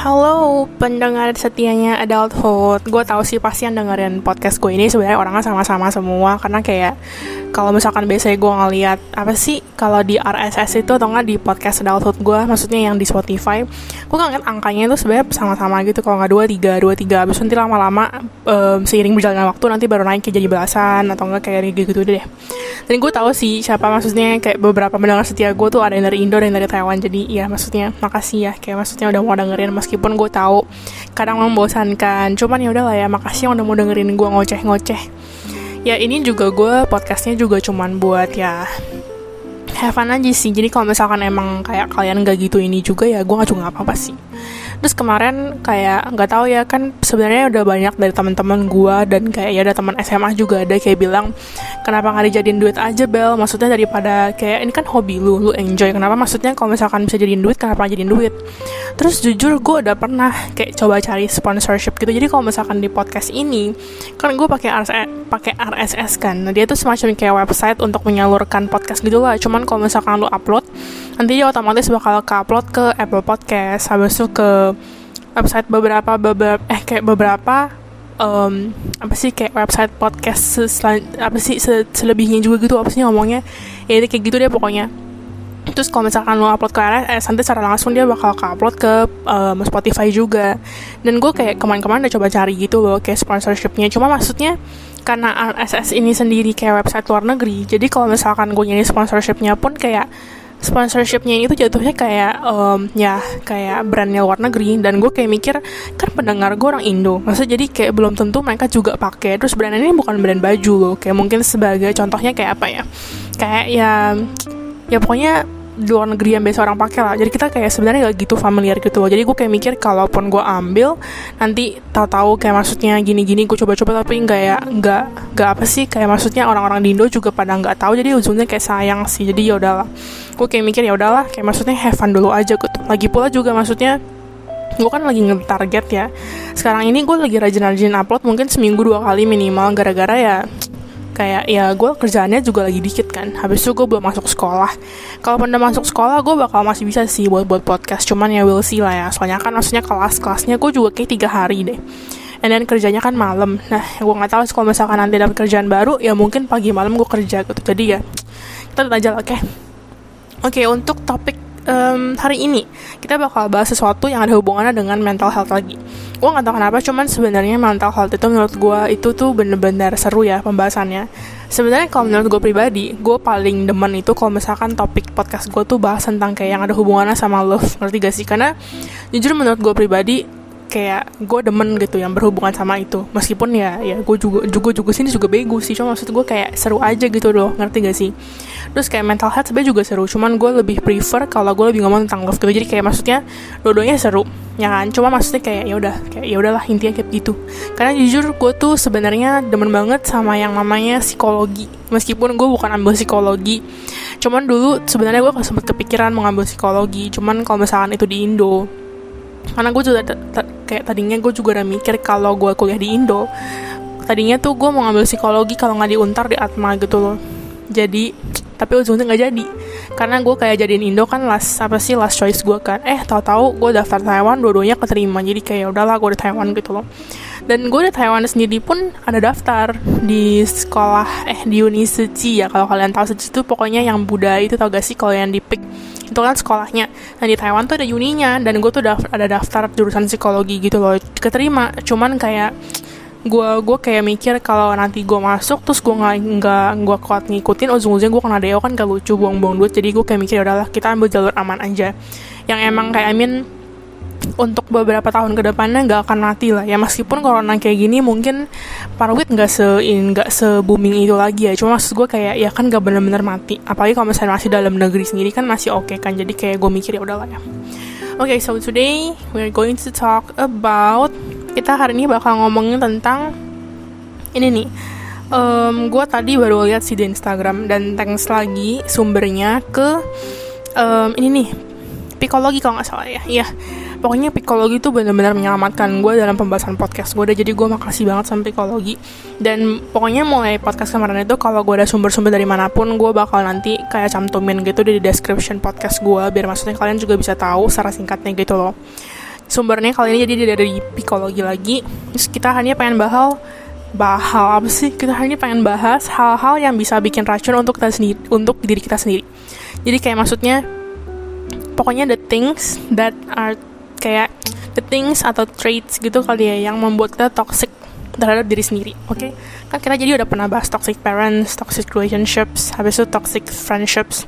Halo pendengar setianya Adulthood. Gue tahu sih pasti yang dengerin podcast gue ini sebenarnya orangnya sama-sama semua. Karena kayak kalau misalkan biasanya gue ngeliat Apa sih kalau di RSS itu atau nggak di podcast Adulthood gue Maksudnya yang di Spotify Gue ngeliat angkanya itu sebenarnya sama-sama gitu. Kalau nggak dua tiga dua tiga Abis nanti lama-lama um, seiring berjalannya waktu nanti baru naik jadi belasan Atau nggak kayak gitu deh. Dan gue tahu sih siapa maksudnya kayak beberapa pendengar setia gue tuh ada yang dari Indo dan dari Taiwan. Jadi ya maksudnya makasih ya. Kayak maksudnya udah mau dengerin mas meskipun gue tahu kadang membosankan. Cuman ya udahlah ya makasih yang udah mau dengerin gue ngoceh-ngoceh. Ya ini juga gue podcastnya juga cuman buat ya have fun aja sih. Jadi kalau misalkan emang kayak kalian gak gitu ini juga ya gue gak juga apa-apa sih. Terus kemarin kayak nggak tahu ya kan sebenarnya udah banyak dari teman-teman gue dan kayak ya ada teman SMA juga ada kayak bilang kenapa nggak dijadiin duit aja bel? Maksudnya daripada kayak ini kan hobi lu lu enjoy. Kenapa maksudnya kalau misalkan bisa jadiin duit kenapa jadiin duit? Terus jujur gue udah pernah kayak coba cari sponsorship gitu. Jadi kalau misalkan di podcast ini kan gue pakai RSS pakai RSS kan. Nah dia tuh semacam kayak website untuk menyalurkan podcast gitu lah. Cuman kalau misalkan lu upload nanti dia otomatis bakal ke upload ke Apple Podcast. Habis itu ke website beberapa beberapa eh kayak beberapa um, apa sih kayak website podcast apa sih se selebihnya juga gitu apa sih ngomongnya. Ya kayak gitu deh pokoknya. Terus kalau misalkan lo upload ke RSS nanti secara langsung dia bakal ke upload ke um, Spotify juga. Dan gue kayak kemarin-kemarin udah coba cari gitu loh kayak sponsorshipnya. Cuma maksudnya karena RSS ini sendiri kayak website luar negeri jadi kalau misalkan gue nyari sponsorshipnya pun kayak sponsorshipnya itu jatuhnya kayak um, ya kayak brandnya luar negeri dan gue kayak mikir kan pendengar gue orang Indo masa jadi kayak belum tentu mereka juga pakai. Terus brand ini bukan brand baju loh kayak mungkin sebagai contohnya kayak apa ya? Kayak ya ya pokoknya luar negeri yang biasa orang pakai lah. Jadi kita kayak sebenarnya gak gitu familiar gitu loh. Jadi gue kayak mikir kalaupun gue ambil nanti tahu-tahu kayak maksudnya gini-gini gue coba-coba tapi nggak ya nggak nggak apa sih. Kayak maksudnya orang-orang di Indo juga pada nggak tahu jadi ujungnya kayak sayang sih. Jadi ya udahlah. Gue kayak mikir ya udahlah kayak maksudnya have fun dulu aja gitu. Lagi pula juga maksudnya gue kan lagi nge-target ya. Sekarang ini gue lagi rajin-rajin upload mungkin seminggu dua kali minimal gara-gara ya kayak ya gue kerjaannya juga lagi dikit kan. Habis itu gue belum masuk sekolah. Kalau udah masuk sekolah gue bakal masih bisa sih buat buat podcast. Cuman ya will see lah ya. Soalnya kan maksudnya kelas kelasnya gue juga kayak tiga hari deh. And then kerjanya kan malam. Nah gue nggak tahu kalau misalkan nanti dapat kerjaan baru ya mungkin pagi malam gue kerja gitu. Jadi ya kita lihat aja lah oke? Okay? oke okay, untuk topik um, hari ini kita bakal bahas sesuatu yang ada hubungannya dengan mental health lagi. Gue gak tau kenapa cuman sebenarnya mental health itu menurut gue itu tuh bener-bener seru ya pembahasannya. Sebenarnya kalau menurut gue pribadi gue paling demen itu kalau misalkan topik podcast gue tuh bahas tentang kayak yang ada hubungannya sama love. Ngerti gak sih? Karena jujur menurut gue pribadi kayak gue demen gitu yang berhubungan sama itu. Meskipun ya ya gue juga juga juga sini juga bego sih. Cuma maksud gue kayak seru aja gitu loh. Ngerti gak sih? Terus kayak mental health sebenarnya juga seru. Cuman gue lebih prefer kalau gue lebih ngomong tentang love gitu. Jadi kayak maksudnya dua-duanya seru ya kan? Cuma maksudnya kayak ya udah kayak ya udahlah intinya kayak gitu. Karena jujur gue tuh sebenarnya demen banget sama yang namanya psikologi. Meskipun gue bukan ambil psikologi. Cuman dulu sebenarnya gue sempat kepikiran mengambil psikologi. Cuman kalau misalkan itu di Indo karena gue juga kayak tadinya gue juga udah mikir kalau gue kuliah di Indo tadinya tuh gue mau ngambil psikologi kalau nggak diuntar di Atma gitu loh. Jadi tapi ujungnya nggak jadi. Karena gue kayak jadiin Indo kan last apa sih last choice gue kan. Eh tahu-tahu gue daftar Taiwan dua-duanya keterima. Jadi kayak ya udahlah gue di Taiwan gitu loh dan gue di Taiwan sendiri pun ada daftar di sekolah eh di Unisuci ya kalau kalian tahu Suci itu pokoknya yang budaya itu tau gak sih kalau yang di PIK itu kan sekolahnya. Nah di Taiwan tuh ada uninya dan gue tuh daftar, ada daftar jurusan psikologi gitu loh keterima. Cuman kayak gue gue kayak mikir kalau nanti gue masuk terus gue nggak nggak gue kuat ngikutin ujung-ujungnya gue kena deo kan gak lucu buang-buang duit. Jadi gue kayak mikir ya udahlah kita ambil jalur aman aja. Yang emang kayak I mean untuk beberapa tahun ke depannya nggak akan mati lah ya. Meskipun corona kayak gini mungkin parwit nggak se nggak se booming itu lagi ya. Cuma maksud gue kayak ya kan nggak bener-bener mati. Apalagi kalau misalnya masih dalam negeri sendiri kan masih oke okay kan. Jadi kayak gue mikir ya udahlah ya. Oke okay, so today we're going to talk about kita hari ini bakal ngomongin tentang ini nih. Um, gue tadi baru lihat sih di Instagram dan thanks lagi sumbernya ke um, ini nih psikologi kalau nggak salah ya. Iya pokoknya psikologi itu benar-benar menyelamatkan gue dalam pembahasan podcast gue jadi gue makasih banget sama psikologi. Dan pokoknya mulai podcast kemarin itu kalau gue ada sumber-sumber dari mana pun gue bakal nanti kayak cantumin gitu di description podcast gue biar maksudnya kalian juga bisa tahu secara singkatnya gitu loh. Sumbernya kali ini jadi dari psikologi lagi. Terus kita hanya pengen bahas bahal apa sih? Kita hanya pengen bahas hal-hal yang bisa bikin racun untuk kita sendiri untuk diri kita sendiri. Jadi kayak maksudnya pokoknya the things that are kayak the things atau traits gitu kali ya yang membuat kita toxic terhadap diri sendiri oke? Okay? kan kita jadi udah pernah bahas toxic parents toxic relationships habis itu toxic friendships.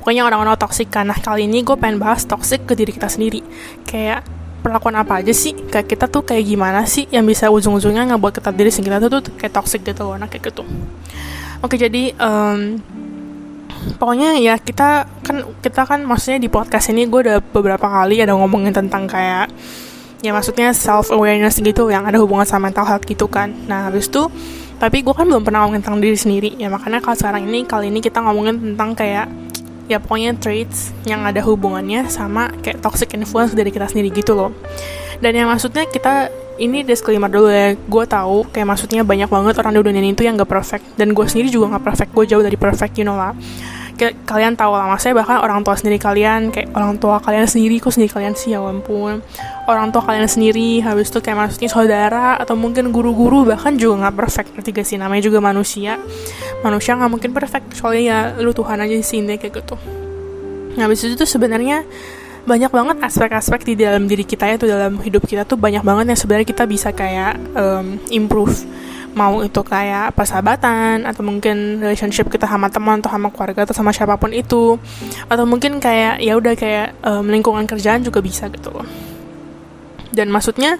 Pokoknya orang-orang toxic kan. Nah kali ini gue pengen bahas toxic ke diri kita sendiri. Kayak perlakuan apa aja sih? Kayak kita tuh kayak gimana sih yang bisa ujung-ujungnya ngebuat kita diri sendiri tuh, tuh kayak toxic gitu loh nah kayak gitu. Oke jadi um, pokoknya ya kita kan kita kan maksudnya di podcast ini gue udah beberapa kali ada ngomongin tentang kayak ya maksudnya self awareness gitu yang ada hubungan sama mental health gitu kan. Nah habis itu tapi gue kan belum pernah ngomongin tentang diri sendiri. Ya makanya kalau sekarang ini kali ini kita ngomongin tentang kayak ya pokoknya traits yang ada hubungannya sama kayak toxic influence dari kita sendiri gitu loh. Dan yang maksudnya kita ini disclaimer dulu ya gue tahu kayak maksudnya banyak banget orang di dunia ini tuh yang gak perfect. Dan gue sendiri juga gak perfect gue jauh dari perfect you know lah kalian tahu lah. Maksudnya bahkan orang tua sendiri kalian kayak orang tua kalian sendiri kok sendiri kalian sih? Ya ampun. Orang tua kalian sendiri habis itu kayak maksudnya saudara atau mungkin guru-guru bahkan juga nggak perfect. Ngerti gak sih? Namanya juga manusia. Manusia nggak mungkin perfect. Soalnya ya lu Tuhan aja sih ini kayak gitu. Nah habis itu tuh sebenarnya banyak banget aspek-aspek di dalam diri kita ya tuh dalam hidup kita tuh banyak banget yang sebenarnya kita bisa kayak um, improve mau itu kayak persahabatan atau mungkin relationship kita sama teman atau sama keluarga atau sama siapa pun itu. Atau mungkin kayak ya udah kayak um, lingkungan kerjaan juga bisa gitu loh. Dan maksudnya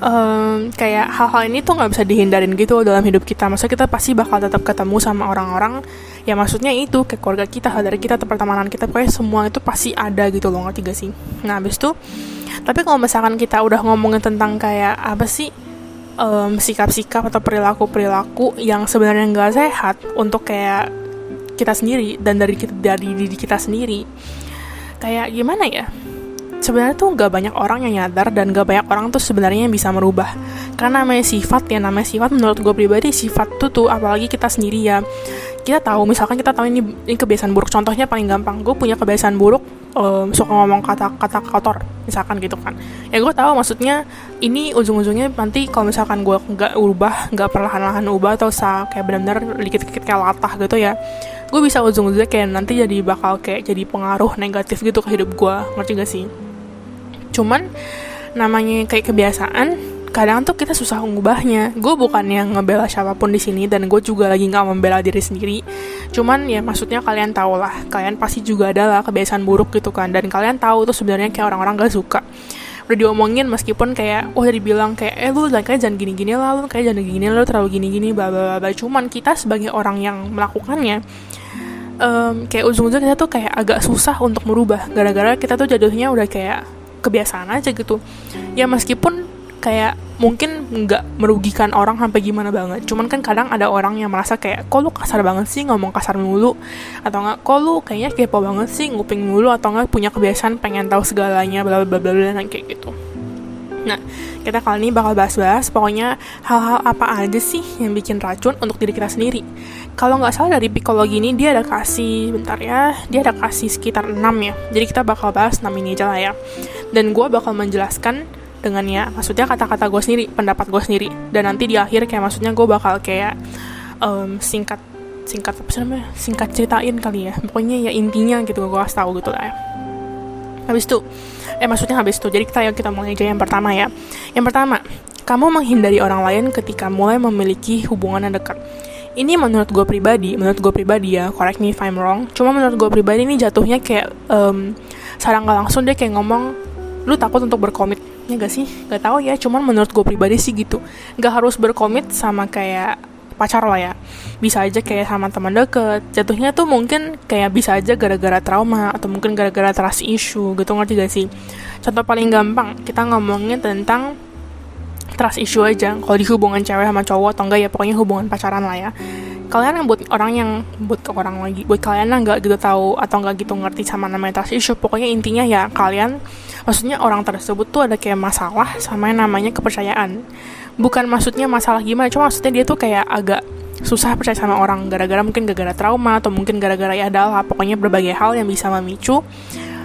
um, kayak hal-hal ini tuh nggak bisa dihindarin gitu dalam hidup kita. Maksudnya kita pasti bakal tetap ketemu sama orang-orang. Ya maksudnya itu kayak keluarga kita saudara kita atau pertemanan kita pokoknya semua itu pasti ada gitu loh ngerti gak sih? Nah habis itu tapi kalau misalkan kita udah ngomongin tentang kayak apa sih sikap-sikap atau perilaku-perilaku yang sebenarnya nggak sehat untuk kayak kita sendiri dan dari dari diri kita sendiri. Kayak gimana ya? Sebenarnya tuh nggak banyak orang yang nyadar dan nggak banyak orang tuh sebenarnya yang bisa merubah. Karena namanya sifat ya namanya sifat menurut gue pribadi sifat tuh tuh apalagi kita sendiri ya kita tahu misalkan kita tahu ini ini kebiasaan buruk. Contohnya paling gampang gue punya kebiasaan buruk um, suka ngomong kata-kata kotor misalkan gitu kan. Ya gue tahu maksudnya ini ujung-ujungnya nanti kalau misalkan gue nggak ubah nggak perlahan-lahan ubah atau sa kayak benar-benar dikit-dikit kayak latah gitu ya gue bisa ujung-ujungnya kayak nanti jadi bakal kayak jadi pengaruh negatif gitu ke hidup gue ngerti gak sih? Cuman namanya kayak kebiasaan kadang tuh kita susah mengubahnya gue bukan yang ngebela siapa pun di sini dan gue juga lagi nggak membela diri sendiri. Cuman ya maksudnya kalian tahu lah kalian pasti juga adalah kebiasaan buruk gitu kan. Dan kalian tahu tuh sebenarnya kayak orang-orang gak suka. Udah diomongin meskipun kayak oh, dibilang kayak eh lu kayak jangan gini-gini lah lu kayak jangan gini lu terlalu gini-gini bla bla bla cuman kita sebagai orang yang melakukannya um, kayak ujung-ujungnya kita tuh kayak agak susah untuk merubah. Gara-gara kita tuh jatuhnya udah kayak kebiasaan aja gitu. Ya meskipun kayak mungkin nggak merugikan orang sampai gimana banget cuman kan kadang ada orang yang merasa kayak kok lu kasar banget sih ngomong kasar mulu atau nggak kok lu kayaknya kepo banget sih nguping mulu atau nggak punya kebiasaan pengen tahu segalanya bla bla bla bla kayak gitu Nah, kita kali ini bakal bahas-bahas pokoknya hal-hal apa aja sih yang bikin racun untuk diri kita sendiri. Kalau nggak salah dari psikologi ini dia ada kasih, bentar ya, dia ada kasih sekitar 6 ya. Jadi kita bakal bahas 6 ini aja lah ya. Dan gue bakal menjelaskan dengan ya maksudnya kata-kata gue sendiri pendapat gue sendiri. Dan nanti di akhir kayak maksudnya gue bakal kayak um, singkat singkat apa sih namanya? Singkat ceritain kali ya. Pokoknya ya intinya gitu gue kasih tahu gitu lah ya. Habis itu eh maksudnya habis itu. Jadi kita yuk kita mulai aja yang pertama ya. Yang pertama kamu menghindari orang lain ketika mulai memiliki hubungan yang dekat. Ini menurut gue pribadi menurut gue pribadi ya correct me if I'm wrong. Cuma menurut gue pribadi ini jatuhnya kayak um, sarang gak langsung deh kayak ngomong lu takut untuk berkomit ya gak sih? Gak tahu ya cuman menurut gue pribadi sih gitu. Gak harus berkomit sama kayak pacar lah ya. Bisa aja kayak sama teman deket. Jatuhnya tuh mungkin kayak bisa aja gara-gara trauma atau mungkin gara-gara trust issue gitu ngerti gak sih? Contoh paling gampang kita ngomongin tentang trust issue aja. Kalau di hubungan cewek sama cowok atau enggak ya pokoknya hubungan pacaran lah ya kalian yang buat orang yang buat ke orang lagi buat kalian yang nggak gitu tahu atau nggak gitu ngerti sama namanya trust issue pokoknya intinya ya kalian maksudnya orang tersebut tuh ada kayak masalah sama yang namanya kepercayaan. Bukan maksudnya masalah gimana cuma maksudnya dia tuh kayak agak susah percaya sama orang gara-gara mungkin gara-gara trauma atau mungkin gara-gara ya adalah pokoknya berbagai hal yang bisa memicu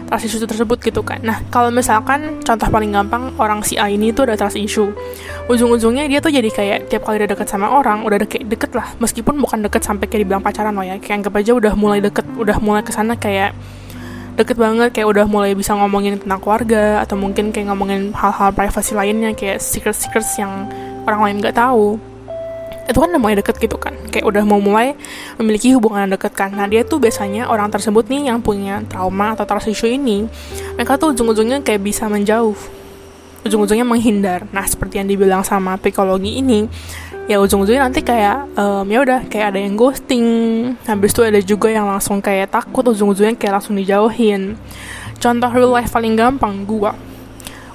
trust issue tersebut gitu kan. Nah kalau misalkan contoh paling gampang orang si A ini tuh ada trust issue. Ujung-ujungnya dia tuh jadi kayak tiap kali udah deket sama orang udah deket deket lah. Meskipun bukan deket sampai kayak dibilang pacaran loh ya kayak anggap aja udah mulai deket udah mulai ke sana kayak deket banget kayak udah mulai bisa ngomongin tentang keluarga atau mungkin kayak ngomongin hal-hal privasi lainnya kayak secret-secrets yang orang lain nggak tahu itu kan udah mulai deket gitu kan. Kayak udah mau mulai memiliki hubungan deket kan. Nah dia tuh biasanya orang tersebut nih yang punya trauma atau trust issue ini mereka tuh ujung-ujungnya kayak bisa menjauh. Ujung-ujungnya menghindar. Nah seperti yang dibilang sama psikologi ini ya ujung-ujungnya nanti kayak um, ya udah kayak ada yang ghosting. Habis itu ada juga yang langsung kayak takut ujung-ujungnya kayak langsung dijauhin. Contoh real life paling gampang gua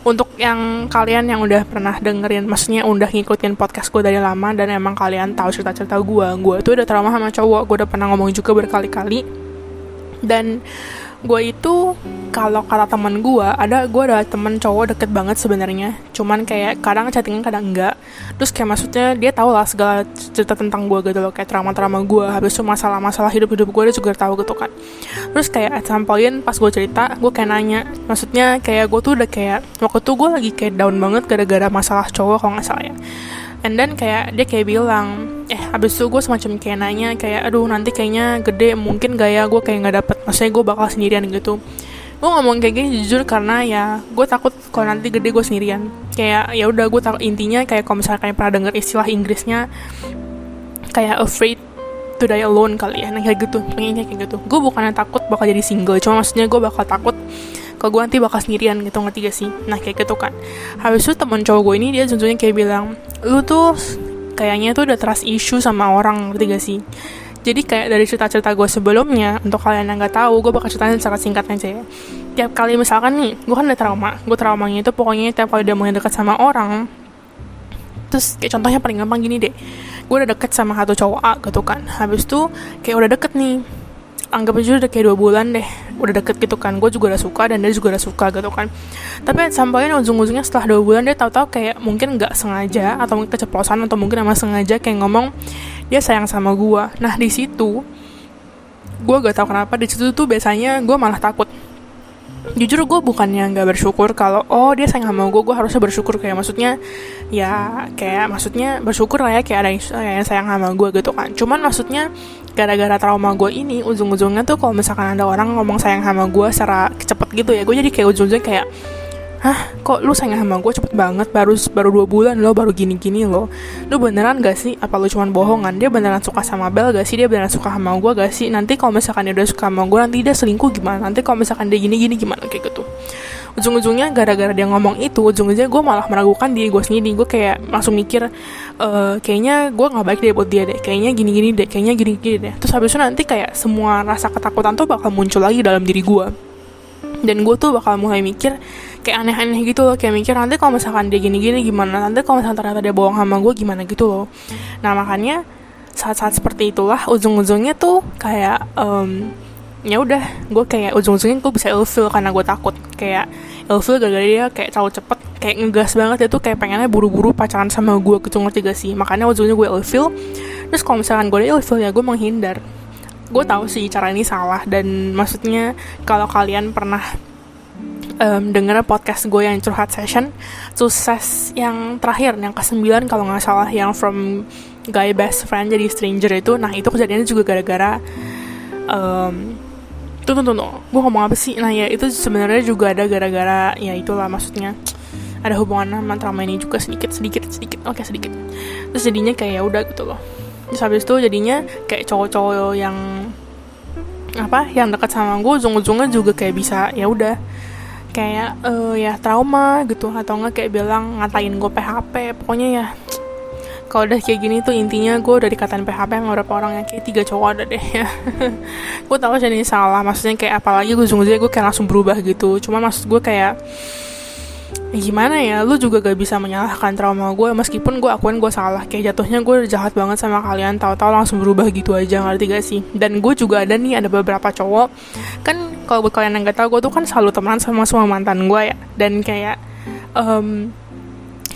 untuk yang kalian yang udah pernah dengerin maksudnya udah ngikutin podcast gue dari lama dan emang kalian tahu cerita-cerita gue gue tuh udah trauma sama cowok gue udah pernah ngomong juga berkali-kali. Dan gue itu kalau kata teman gue ada gue ada temen cowok deket banget sebenarnya. Cuman kayak kadang chattingan kadang enggak. Terus kayak maksudnya dia tahu lah segala cerita tentang gue gitu loh kayak trauma-trauma gue habis itu masalah-masalah hidup-hidup gue dia juga tahu gitu kan. Terus kayak at some point pas gue cerita gue kayak nanya. Maksudnya kayak gue tuh udah kayak waktu itu gue lagi kayak down banget gara-gara masalah cowok kalau nggak salah ya and then kayak dia kayak bilang eh habis itu gue semacam kayak nanya kayak aduh nanti kayaknya gede mungkin gak ya gue kayak nggak dapet maksudnya gue bakal sendirian gitu. Gue ngomong kayak gini jujur karena ya gue takut kalau nanti gede gue sendirian. Kayak ya udah gue takut intinya kayak kalau misalnya kalian pernah denger istilah Inggrisnya kayak afraid to die alone kali ya nah kayak gitu pengennya kayak gitu. Gue bukannya takut bakal jadi single cuma maksudnya gue bakal takut kalau gue nanti bakal sendirian gitu ngerti gak sih? Nah kayak gitu kan. Habis itu temen cowok gue ini dia tentunya kayak bilang lu tuh kayaknya tuh udah trust issue sama orang ngerti gak sih? Jadi kayak dari cerita-cerita gue sebelumnya untuk kalian yang nggak tahu gue bakal ceritain secara singkat aja ya. Tiap kali misalkan nih gue kan ada trauma. Gue traumanya itu pokoknya tiap kali udah mulai dekat sama orang terus kayak contohnya paling gampang gini deh. Gue udah deket sama satu cowok A gitu kan. Habis itu kayak udah deket nih anggap aja udah kayak dua bulan deh udah deket gitu kan. Gue juga udah suka dan dia juga udah suka gitu kan. Tapi sampainya ujung-ujungnya setelah dua bulan dia tahu-tahu kayak mungkin nggak sengaja atau mungkin keceplosan atau mungkin emang sengaja kayak ngomong dia sayang sama gue nah di situ gue gak tahu kenapa di situ tuh biasanya gue malah takut jujur gue bukannya nggak bersyukur kalau oh dia sayang sama gue gue harusnya bersyukur. Kayak maksudnya ya kayak maksudnya bersyukur lah ya kayak ada yang sayang sama gue gitu kan. Cuman maksudnya gara-gara trauma gue ini ujung-ujungnya tuh kalau misalkan ada orang ngomong sayang sama gue secara cepet gitu ya gue jadi kayak ujung-ujungnya kayak hah? Kok lu sayang sama gue cepet banget. Baru baru dua bulan lo baru gini gini lo lu beneran gak sih? Apa lu cuman bohongan? Dia beneran suka sama Bel gak sih? Dia beneran suka sama gue gak sih? Nanti kalau misalkan dia udah suka sama gue nanti dia selingkuh gimana? Nanti kalau misalkan dia gini gini gimana? Kayak gitu. Ujung-ujungnya gara-gara dia ngomong itu ujung-ujungnya gue malah meragukan diri gue sendiri. Gue kayak langsung mikir e, kayaknya gue nggak baik deh buat dia deh. Kayaknya gini-gini deh. Kayaknya gini-gini deh. Terus habis itu nanti kayak semua rasa ketakutan tuh bakal muncul lagi dalam diri gue dan gue tuh bakal mulai mikir kayak aneh-aneh gitu loh kayak mikir nanti kalau misalkan dia gini-gini gimana? Nanti kalau misalkan ternyata dia bohong sama gue gimana? Gitu loh. Nah makanya saat-saat seperti itulah ujung-ujungnya tuh kayak um, ya udah gue kayak ujung-ujungnya gue bisa ilfil karena gue takut. Kayak ilfil gara-gara dia kayak terlalu cepet kayak ngegas banget ya tuh kayak pengennya buru-buru pacaran sama gue gitu ngerti gak sih? Makanya ujungnya gue ilfil terus kalau misalkan gue ilfil ya gue menghindar. Gue tahu sih cara ini salah dan maksudnya kalau kalian pernah um, denger podcast gue yang curhat session. Sukses yang terakhir yang ke sembilan kalau nggak salah yang from guy best friend jadi stranger itu. Nah itu kejadiannya juga gara-gara um, tuh tuh tuh gue ngomong apa sih? Nah ya itu sebenarnya juga ada gara-gara ya itulah maksudnya. Ada hubungan sama trauma ini juga sedikit sedikit sedikit. Oke okay, sedikit. Terus jadinya kayak ya udah gitu loh. Terus habis itu jadinya kayak cowok-cowok yang apa yang dekat sama gue ujung-ujungnya juga kayak bisa ya udah kayak uh, ya trauma gitu. Atau enggak kayak bilang ngatain gue PHP pokoknya ya kalau udah kayak gini tuh intinya gue udah dikatain PHP sama beberapa orang yang kayak tiga cowok ada deh ya. Gue tahu jadi salah. Maksudnya kayak apalagi gue ujung-ujungnya gue kayak langsung berubah gitu. Cuma maksud gue kayak ya gimana ya lu juga gak bisa menyalahkan trauma gue meskipun gue akuin gue salah. Kayak jatuhnya gue jahat banget sama kalian. Tahu-tahu langsung berubah gitu aja. Ngerti gak sih? Dan gue juga ada nih ada beberapa cowok. Kan kalau buat kalian yang gak tahu gue tuh kan selalu temenan sama semua mantan gue ya. Dan kayak um,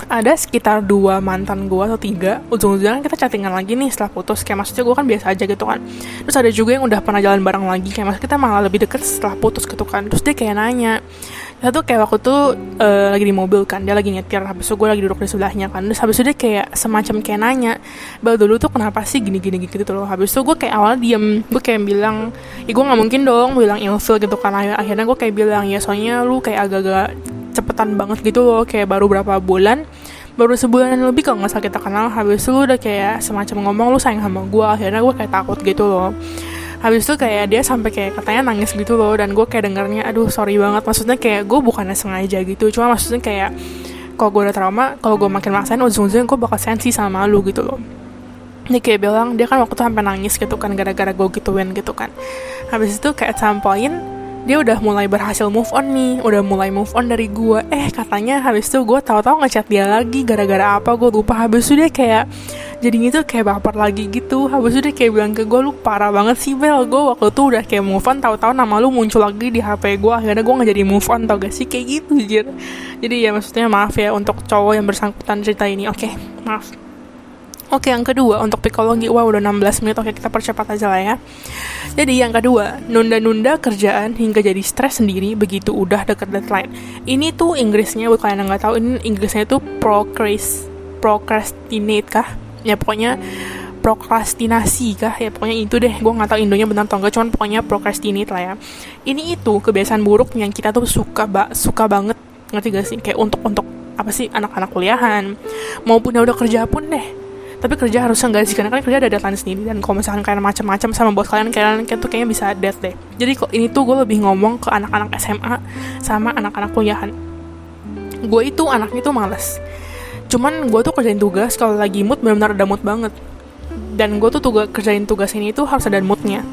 ada sekitar dua mantan gue atau tiga ujung-ujungnya kita chattingan lagi nih setelah putus. Kayak maksudnya gue kan biasa aja gitu kan. Terus ada juga yang udah pernah jalan bareng lagi kayak maksudnya kita malah lebih deket setelah putus gitu kan. Terus dia kayak nanya kita tuh kayak waktu tuh uh, lagi di mobil kan dia lagi nyetir habis itu gue lagi duduk di sebelahnya kan. Terus habis itu dia kayak semacam kayak nanya bal dulu tuh kenapa sih gini gini gitu loh? Habis itu gue kayak awalnya diem gue kayak bilang ya gue nggak mungkin dong bilang ilfil gitu kan. Akhirnya gue kayak bilang ya soalnya lu kayak agak-agak cepetan banget gitu loh kayak baru berapa bulan baru sebulan lebih kalau nggak salah kita kenal habis itu udah kayak semacam ngomong lu sayang sama gue akhirnya gue kayak takut gitu loh habis itu kayak dia sampai kayak katanya nangis gitu loh dan gue kayak dengarnya aduh sorry banget. Maksudnya kayak gue bukannya sengaja gitu cuma maksudnya kayak kalau gue udah trauma kalau gue makin maksain ujung-ujungnya gue bakal sensi sama lu gitu loh. Dia kayak bilang dia kan waktu itu sampai nangis gitu kan gara-gara gue gituin gitu kan. Habis itu kayak at some point dia udah mulai berhasil move on nih udah mulai move on dari gue eh katanya habis itu gue tahu-tahu ngechat dia lagi gara-gara apa gue lupa. Habis itu dia kayak jadinya tuh kayak baper lagi gitu. Habis itu dia kayak bilang ke gue lu parah banget sih Bel. Gue waktu itu udah kayak move on tahu-tahu nama lu muncul lagi di HP gue akhirnya gue nggak jadi move on tau gak sih? Kayak gitu jir. Jadi ya maksudnya maaf ya untuk cowok yang bersangkutan cerita ini. Oke okay, maaf Oke, yang kedua untuk psikologi, wah udah 16 menit, oke kita percepat aja lah ya. Jadi yang kedua, nunda-nunda kerjaan hingga jadi stres sendiri begitu udah deket deadline. Ini tuh Inggrisnya, buat kalian yang nggak tahu, ini Inggrisnya itu procrast, procrastinate kah? Ya pokoknya prokrastinasi kah? Ya pokoknya itu deh. Gue nggak tahu indonya benar atau enggak cuman pokoknya procrastinate lah ya. Ini itu kebiasaan buruk yang kita tuh suka ba suka banget. Ngerti gak sih? Kayak untuk untuk apa sih? Anak-anak kuliahan. Maupun yang udah kerja pun deh tapi kerja harus enggak sih karena kan kerja ada deadline sendiri dan kalau misalkan kalian macam-macam sama bos kalian kalian kayak tuh kayaknya bisa dead deh. Jadi kok ini tuh gue lebih ngomong ke anak-anak SMA sama anak-anak kuliahan. Gue itu anaknya tuh males. Cuman gue tuh kerjain tugas kalau lagi mood benar-benar ada mood banget. Dan gue tuh tugas kerjain tugas ini tuh harus ada moodnya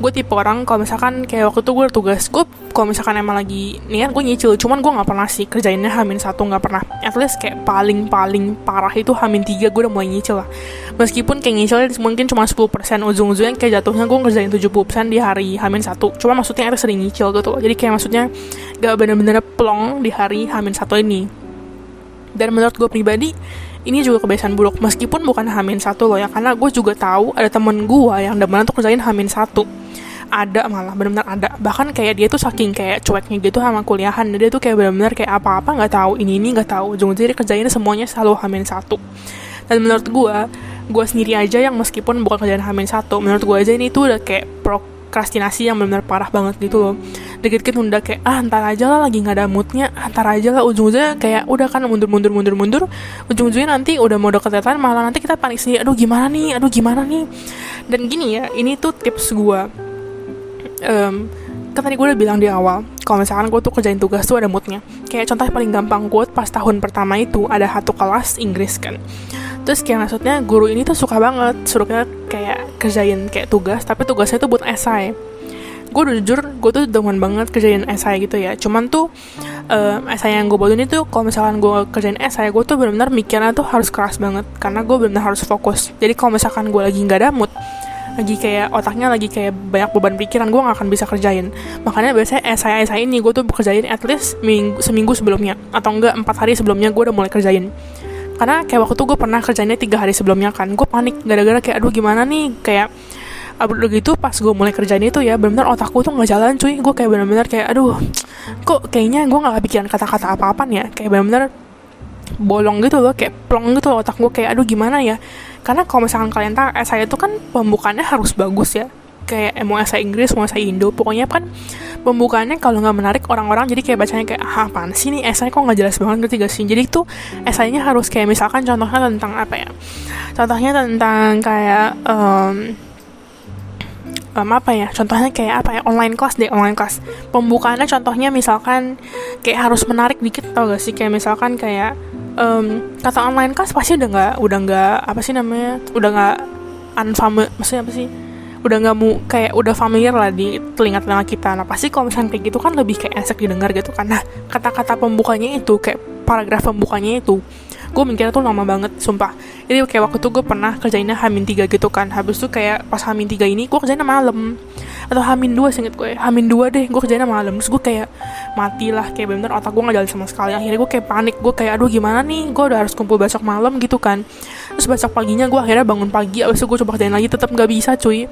gue tipe orang kalau misalkan kayak waktu itu gue tugas gue kalau misalkan emang lagi niat gue nyicil. Cuman gue nggak pernah sih kerjainnya hamin satu nggak pernah. At least kayak paling paling parah itu hamin tiga gue udah mulai nyicil lah. Meskipun kayak nyicil mungkin cuma 10% ujung-ujungnya kayak jatuhnya gue ngerjain 70% di hari hamin satu. Cuma maksudnya itu sering nyicil gitu. Jadi kayak maksudnya gak bener-bener plong di hari hamin satu ini. Dan menurut gue pribadi ini juga kebiasaan buruk. Meskipun bukan hamin satu loh ya karena gue juga tahu ada temen gue yang demen tuh kerjain hamin satu. Ada malah benar-benar ada. Bahkan kayak dia tuh saking kayak cueknya gitu sama kuliahan. Dia tuh kayak benar-benar kayak apa-apa nggak tahu ini ini nggak tahu. Ujung-ujungnya kerjainnya semuanya selalu hamin satu. Dan menurut gue gue sendiri aja yang meskipun bukan kerjaan hamin satu menurut gue aja ini tuh udah kayak prokrastinasi yang benar-benar parah banget gitu loh. Dikit-dikit nunda kayak ah ntar aja lah lagi nggak ada moodnya ntar aja lah. Ujung-ujungnya kayak udah kan mundur mundur mundur mundur. Ujung-ujungnya nanti udah mau deket deadline malah nanti kita panik sendiri. Aduh gimana nih? Aduh gimana nih? Dan gini ya ini tuh tips gue um, kan tadi gue udah bilang di awal kalau misalkan gue tuh kerjain tugas tuh ada moodnya. Kayak contoh paling gampang gue pas tahun pertama itu ada satu kelas Inggris kan. Terus kayak maksudnya guru ini tuh suka banget suruh kita kayak kerjain kayak tugas tapi tugasnya tuh buat esai gue jujur gue tuh demen banget kerjain esai gitu ya. Cuman tuh um, esai yang gue buat ini tuh kalau misalkan gue kerjain esai gue tuh benar-benar mikirnya tuh harus keras banget. Karena gue benar-benar harus fokus. Jadi kalau misalkan gue lagi nggak ada mood lagi kayak otaknya lagi kayak banyak beban pikiran gue gak akan bisa kerjain. Makanya biasanya esai esai ini gue tuh kerjain at least minggu, seminggu sebelumnya. Atau enggak empat hari sebelumnya gue udah mulai kerjain. Karena kayak waktu itu gue pernah kerjainnya tiga hari sebelumnya kan. Gue panik gara-gara kayak aduh gimana nih? Kayak udah gitu pas gue mulai kerjain itu ya benar-benar otakku tuh nggak jalan cuy. Gue kayak benar-benar kayak aduh kok kayaknya gue nggak kepikiran kata-kata apa-apa ya? Kayak benar-benar bolong gitu loh kayak plong gitu loh otak gue kayak aduh gimana ya? Karena kalau misalkan kalian tahu esai itu kan pembukaannya harus bagus ya. Kayak mau esai Inggris mau esai Indo pokoknya kan pembukaannya kalau nggak menarik orang-orang jadi kayak bacanya kayak ah apaan sih nih? Esai kok nggak jelas banget ngerti gak sih? Jadi itu esainya harus kayak misalkan contohnya tentang apa ya? Contohnya tentang kayak um, um, apa ya contohnya kayak apa ya online class deh online class. Pembukaannya contohnya misalkan kayak harus menarik dikit tau gak sih? Kayak misalkan kayak um, kata online class pasti udah nggak udah nggak apa sih namanya udah nggak unfamiliar maksudnya apa sih? Udah nggak mu kayak udah familiar lah di telinga telinga kita. Nah pasti kalau misalnya kayak gitu kan lebih kayak esek didengar gitu karena kata-kata pembukanya itu kayak paragraf pembukanya itu gue mikirnya tuh lama banget sumpah. Jadi kayak waktu itu gue pernah kerjainnya hamin tiga gitu kan. Habis itu kayak pas hamin tiga ini gue kerjainnya malam. Atau hamin dua singkat gue hamin dua deh gue kerjainnya malam. Terus gue kayak mati lah kayak bener otak gue gak jalan sama sekali. Akhirnya gue kayak panik. Gue kayak aduh gimana nih? Gue udah harus kumpul besok malam gitu kan terus besok paginya gue akhirnya bangun pagi abis itu gue coba kerjain lagi tetap gak bisa cuy.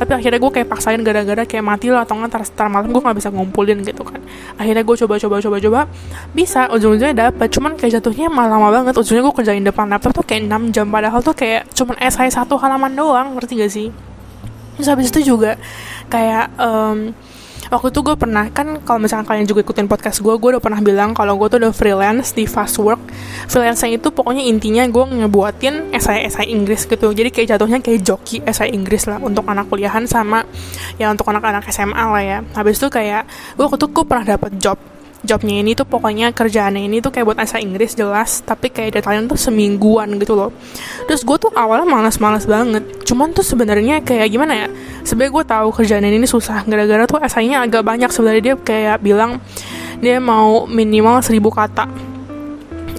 Tapi akhirnya gue kayak paksain gara-gara kayak mati lah atau nggak tar, tar malam gue nggak bisa ngumpulin gitu kan. Akhirnya gue coba coba coba coba bisa ujung-ujungnya dapet. Cuman kayak jatuhnya malah lama banget ujungnya gue kerjain depan laptop tuh kayak 6 jam padahal tuh kayak cuman esai satu halaman doang ngerti gak sih? Terus habis itu juga kayak um, waktu itu gue pernah kan kalau misalkan kalian juga ikutin podcast gue gue udah pernah bilang kalau gue tuh udah freelance di fast work freelance itu pokoknya intinya gue ngebuatin esai esai Inggris gitu. Jadi kayak jatuhnya kayak joki esai Inggris lah untuk anak kuliahan sama ya untuk anak-anak SMA lah ya. Habis itu kayak gue waktu itu gue pernah dapet job jobnya ini tuh pokoknya kerjaannya ini tuh kayak buat bahasa Inggris jelas tapi kayak deadline tuh semingguan gitu loh. Terus gue tuh awalnya malas-malas banget. Cuman tuh sebenarnya kayak gimana ya sebenarnya gue tahu kerjaan ini susah. Gara-gara tuh esainya agak banyak. Sebenarnya dia kayak bilang dia mau minimal seribu kata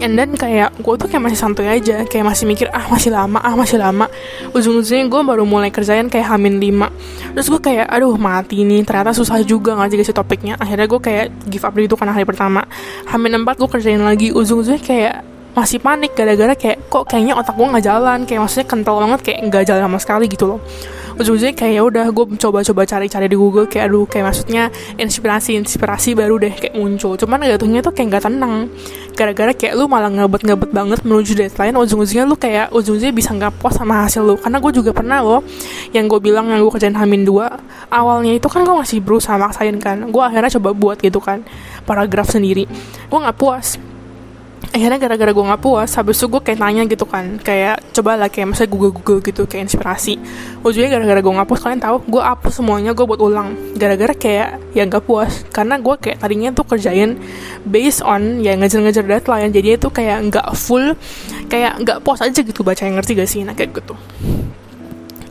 and then kayak gue tuh kayak masih santuy aja kayak masih mikir ah masih lama ah masih lama. Ujung-ujungnya gue baru mulai kerjain kayak hamin lima. Terus gue kayak aduh mati nih ternyata susah juga nggak sih topiknya. Akhirnya gue kayak give up itu karena hari pertama. Hamin empat gue kerjain lagi ujung-ujungnya kayak masih panik gara-gara kayak kok kayaknya otak gue nggak jalan? Kayak maksudnya kental banget kayak nggak jalan sama sekali gitu loh ujung-ujungnya kayak ya udah gue coba-coba cari-cari di Google kayak aduh kayak maksudnya inspirasi inspirasi baru deh kayak muncul. Cuman jatuhnya tuh kayak nggak tenang. Gara-gara kayak lu malah ngebet-ngebet banget menuju deadline ujung-ujungnya lu kayak ujung-ujungnya bisa nggak puas sama hasil lu. Karena gue juga pernah loh yang gue bilang yang gue kerjain hamin dua awalnya itu kan gue masih berusaha maksain kan. Gue akhirnya coba buat gitu kan paragraf sendiri. Gue nggak puas akhirnya gara-gara gue nggak puas habis itu gue kayak tanya gitu kan. Kayak coba lah kayak misalnya google google gitu kayak inspirasi. Ujungnya gara-gara gue nggak puas kalian tahu gue hapus semuanya gue buat ulang. Gara-gara kayak ya nggak puas. Karena gue kayak tadinya tuh kerjain based on ya ngejar-ngejar deadline jadi itu kayak nggak full kayak nggak puas aja gitu baca yang ngerti gak sih? Nah kayak gitu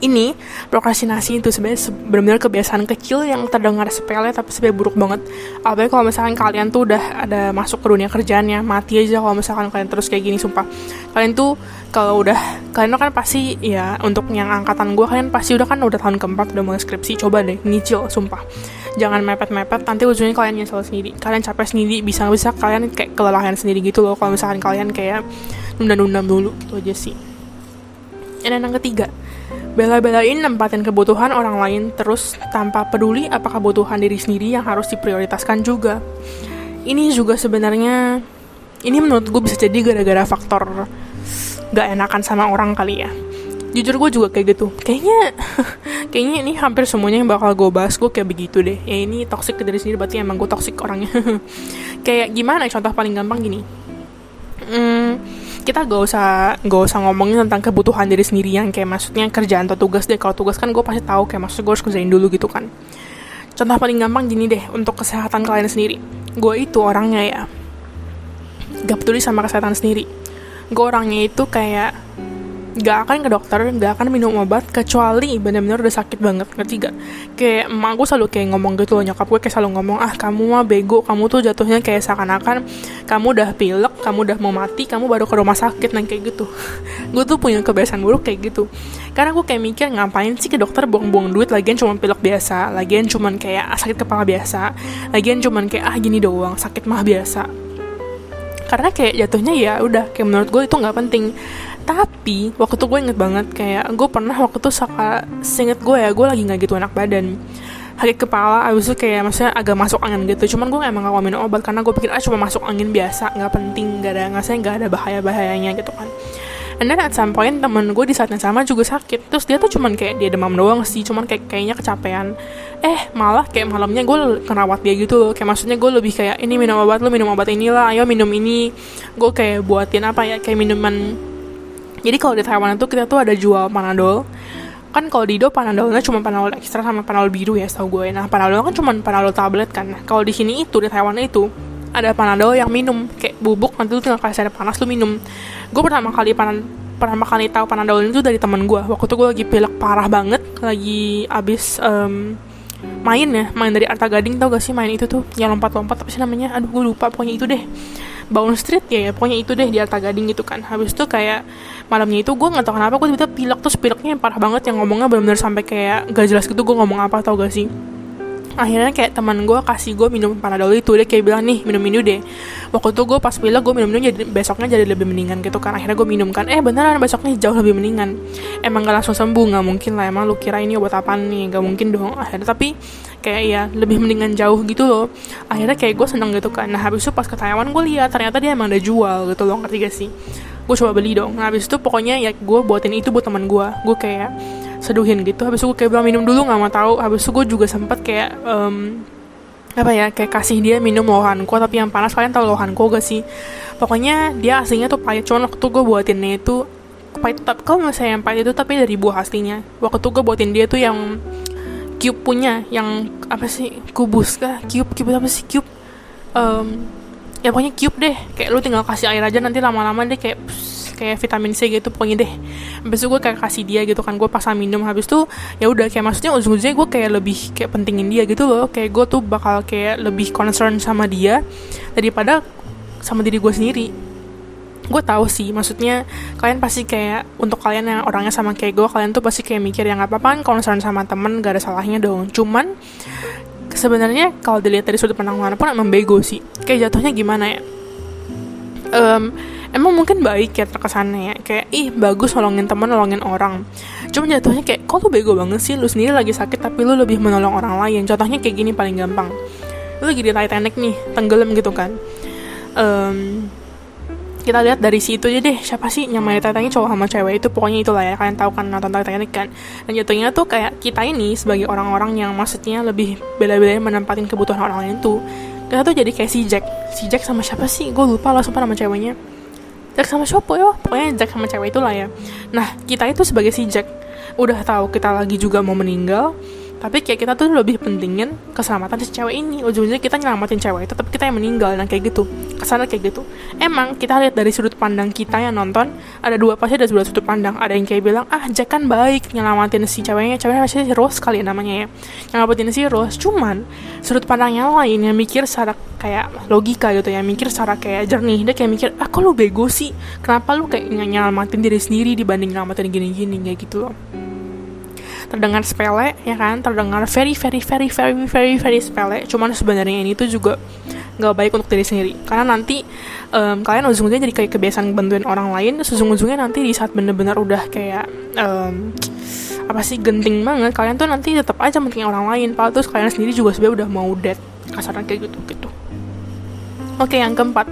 ini prokrastinasi itu sebenarnya benar-benar kebiasaan kecil yang terdengar sepele tapi sebenarnya buruk banget. Apalagi kalau misalkan kalian tuh udah ada masuk ke dunia kerjaannya mati aja kalau misalkan kalian terus kayak gini sumpah. Kalian tuh kalau udah kalian kan pasti ya untuk yang angkatan gue kalian pasti udah kan udah tahun keempat udah mulai skripsi coba deh nyicil sumpah. Jangan mepet-mepet nanti ujungnya kalian nyesel sendiri. Kalian capek sendiri bisa bisa kalian kayak kelelahan sendiri gitu loh kalau misalkan kalian kayak nunda-nunda dulu gitu aja sih. Dan yang ketiga Bela-belain nempatin kebutuhan orang lain terus tanpa peduli apa kebutuhan diri sendiri yang harus diprioritaskan juga. Ini juga sebenarnya, ini menurut gue bisa jadi gara-gara faktor gak enakan sama orang kali ya. Jujur gue juga kayak gitu. Kayaknya, kayaknya ini hampir semuanya yang bakal gue bahas gue kayak begitu deh. Ya ini toxic ke diri sendiri berarti emang gue toxic orangnya. kayak gimana? Contoh paling gampang gini. Hmm, kita gak usah gak usah ngomongin tentang kebutuhan diri sendiri yang kayak maksudnya kerjaan atau tugas deh. Kalau tugas kan gue pasti tahu kayak maksud gue harus kerjain dulu gitu kan. Contoh paling gampang gini deh untuk kesehatan kalian sendiri. Gue itu orangnya ya gak peduli sama kesehatan sendiri. Gue orangnya itu kayak gak akan ke dokter, gak akan minum obat kecuali benar-benar udah sakit banget, ngerti gak? Kayak emak gue selalu kayak ngomong gitu loh, nyokap gue kayak selalu ngomong, ah kamu mah bego, kamu tuh jatuhnya kayak seakan-akan kamu udah pilek, kamu udah mau mati, kamu baru ke rumah sakit, nah kayak gitu. gue tuh punya kebiasaan buruk kayak gitu. Karena gue kayak mikir ngapain sih ke dokter buang-buang duit, lagian cuma pilek biasa, lagian cuma kayak ah, sakit kepala biasa, lagian cuma kayak ah gini doang, sakit mah biasa. Karena kayak jatuhnya ya udah kayak menurut gue itu nggak penting tapi waktu itu gue inget banget kayak gue pernah waktu itu saka singet gue ya gue lagi nggak gitu enak badan. Sakit kepala abis itu kayak maksudnya agak masuk angin gitu. Cuman gue emang gak mau minum obat karena gue pikir ah cuma masuk angin biasa nggak penting gak ada nggak nggak ada bahaya bahayanya gitu kan. And then at some point temen gue di saat yang sama juga sakit. Terus dia tuh cuman kayak dia demam doang sih Cuman kayak kayaknya kecapean. Eh malah kayak malamnya gue kerawat dia gitu Kayak maksudnya gue lebih kayak Ini minum obat lu minum obat inilah Ayo minum ini. Gue kayak buatin apa ya Kayak minuman jadi kalau di Taiwan itu kita tuh ada jual panadol. Kan kalau di Indo panadolnya cuma panadol ekstra sama panadol biru ya setahu gue. Nah panadol kan cuma panadol tablet kan. Kalau di sini itu di Taiwan itu ada panadol yang minum. Kayak bubuk nanti lu tinggal kasih air panas lu minum. Gue pertama kali panan pertama kali tahu panadol itu dari teman gue. Waktu itu gue lagi pilek parah banget lagi abis um, main ya main dari Arta Gading tau gak sih main itu tuh? Yang lompat-lompat apa sih namanya? Aduh gue lupa pokoknya itu deh Baun Street ya, ya pokoknya itu deh di Arta Gading gitu kan. Habis itu kayak malamnya itu gue nggak tahu kenapa gue tiba-tiba pilek terus pileknya yang parah banget yang ngomongnya benar-benar sampai kayak gak jelas gitu gue ngomong apa tau gak sih akhirnya kayak teman gue kasih gue minum panadol itu dia kayak bilang nih minum ini deh. Waktu itu gue pas pilek gue minum minum jadi besoknya jadi lebih mendingan gitu kan. Akhirnya gue minum kan eh beneran besoknya jauh lebih mendingan. Emang gak langsung sembuh nggak mungkin lah. Emang lu kira ini obat apa nih? Gak mungkin dong. Akhirnya tapi kayak ya lebih mendingan jauh gitu loh. Akhirnya kayak gue seneng gitu kan. Nah habis itu pas ke Taiwan gue lihat ternyata dia emang ada jual gitu loh. Ngerti gak sih? Gue coba beli dong. Nah habis itu pokoknya ya gue buatin itu buat teman gue gue kayak seduhin gitu. Habis itu gue kayak bilang minum dulu nggak mau tahu. Habis itu gue juga sempet kayak um, apa ya kayak kasih dia minum lohanku tapi yang panas kalian tahu lohanku gak sih? Pokoknya dia aslinya tuh pahit. Cuman waktu gue buatinnya itu pahit tapi kalau misalnya yang pahit itu tapi dari buah aslinya. Waktu gue buatin dia tuh yang cube punya yang apa sih kubus kah? Cube cube apa sih? Cube um, ya pokoknya cube deh. Kayak lu tinggal kasih air aja nanti lama-lama deh kayak kayak vitamin C gitu pokoknya deh. Itu gue kayak kasih dia gitu kan gue pasang minum. Habis itu ya udah kayak maksudnya ujung-ujungnya gue kayak lebih kayak pentingin dia gitu loh. Kayak gue tuh bakal kayak lebih concern sama dia daripada sama diri gue sendiri. Gue tahu sih maksudnya kalian pasti kayak untuk kalian yang orangnya sama kayak gue kalian tuh pasti kayak mikir yang apa apa concern sama temen gak ada salahnya dong. Cuman sebenarnya kalau dilihat dari sudut pandang mana pun emang bego sih. Kayak jatuhnya gimana ya? Um, emang mungkin baik ya terkesannya ya. Kayak ih bagus nolongin teman nolongin orang. Cuma jatuhnya kayak kok lu bego banget sih? Lu sendiri lagi sakit tapi lu lebih menolong orang lain. Contohnya kayak gini paling gampang. Lu lagi di Titanic nih tenggelam gitu kan. Um, kita lihat dari situ aja deh siapa sih yang main Titanic cowok sama cewek itu pokoknya itulah ya kalian tahu kan nonton Titanic kan. Dan jatuhnya tuh kayak kita ini sebagai orang-orang yang maksudnya lebih bela-belain menempatin kebutuhan orang lain tuh. Kita tuh jadi kayak si Jack. Si Jack sama siapa sih? Gue lupa lah sumpah nama ceweknya. Jack sama siapa ya pokoknya Jack sama cewek itulah ya. Nah kita itu sebagai si Jack. Udah tahu kita lagi juga mau meninggal tapi kayak kita tuh lebih pentingin keselamatan si cewek ini. Ujung-ujungnya kita nyelamatin cewek itu tapi kita yang meninggal. Dan kayak gitu. Ke sana kayak gitu. Emang kita lihat dari sudut pandang kita yang nonton ada dua pasti ada dua sudut pandang. Ada yang kayak bilang ah Jack kan baik nyelamatin si ceweknya. Ceweknya pasti si Rose kali ya namanya ya. Nyelamatin si Rose. Cuman sudut pandang yang lain yang mikir secara kayak logika gitu ya mikir secara kayak jernih. Dia kayak mikir ah kok lu bego sih? Kenapa lu kayak nyelamatin diri sendiri dibanding nyelamatin gini-gini? Kayak gitu loh terdengar sepele ya kan terdengar very very very very very very sepele cuman sebenarnya ini tuh juga nggak baik untuk diri sendiri karena nanti um, kalian ujung-ujungnya jadi kayak kebiasaan bantuin orang lain ujung-ujungnya nanti di saat bener-bener udah kayak um, apa sih genting banget kalian tuh nanti tetap aja penting orang lain padahal terus kalian sendiri juga sebenarnya udah mau dead kasarnya kayak gitu gitu Oke, yang keempat.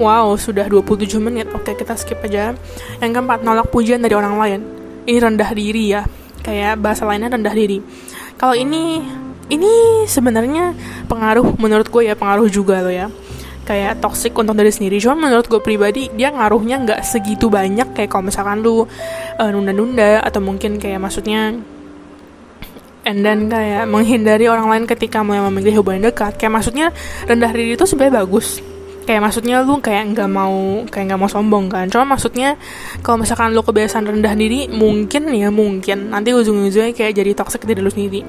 Wow, sudah 27 menit. Oke, kita skip aja. Yang keempat, nolak pujian dari orang lain. Ini rendah diri ya kayak bahasa lainnya rendah diri. Kalau ini ini sebenarnya pengaruh menurut gue ya pengaruh juga loh ya. Kayak toxic untuk diri sendiri. Cuman menurut gue pribadi dia ngaruhnya nggak segitu banyak kayak kalau misalkan lu uh, nunda-nunda atau mungkin kayak maksudnya and then kayak menghindari orang lain ketika mulai memiliki hubungan dekat. Kayak maksudnya rendah diri itu sebenarnya bagus kayak maksudnya lu kayak nggak mau kayak nggak mau sombong kan. Cuma maksudnya kalau misalkan lu kebiasaan rendah diri mungkin ya mungkin. Nanti ujung-ujungnya kayak jadi toxic diri lu sendiri.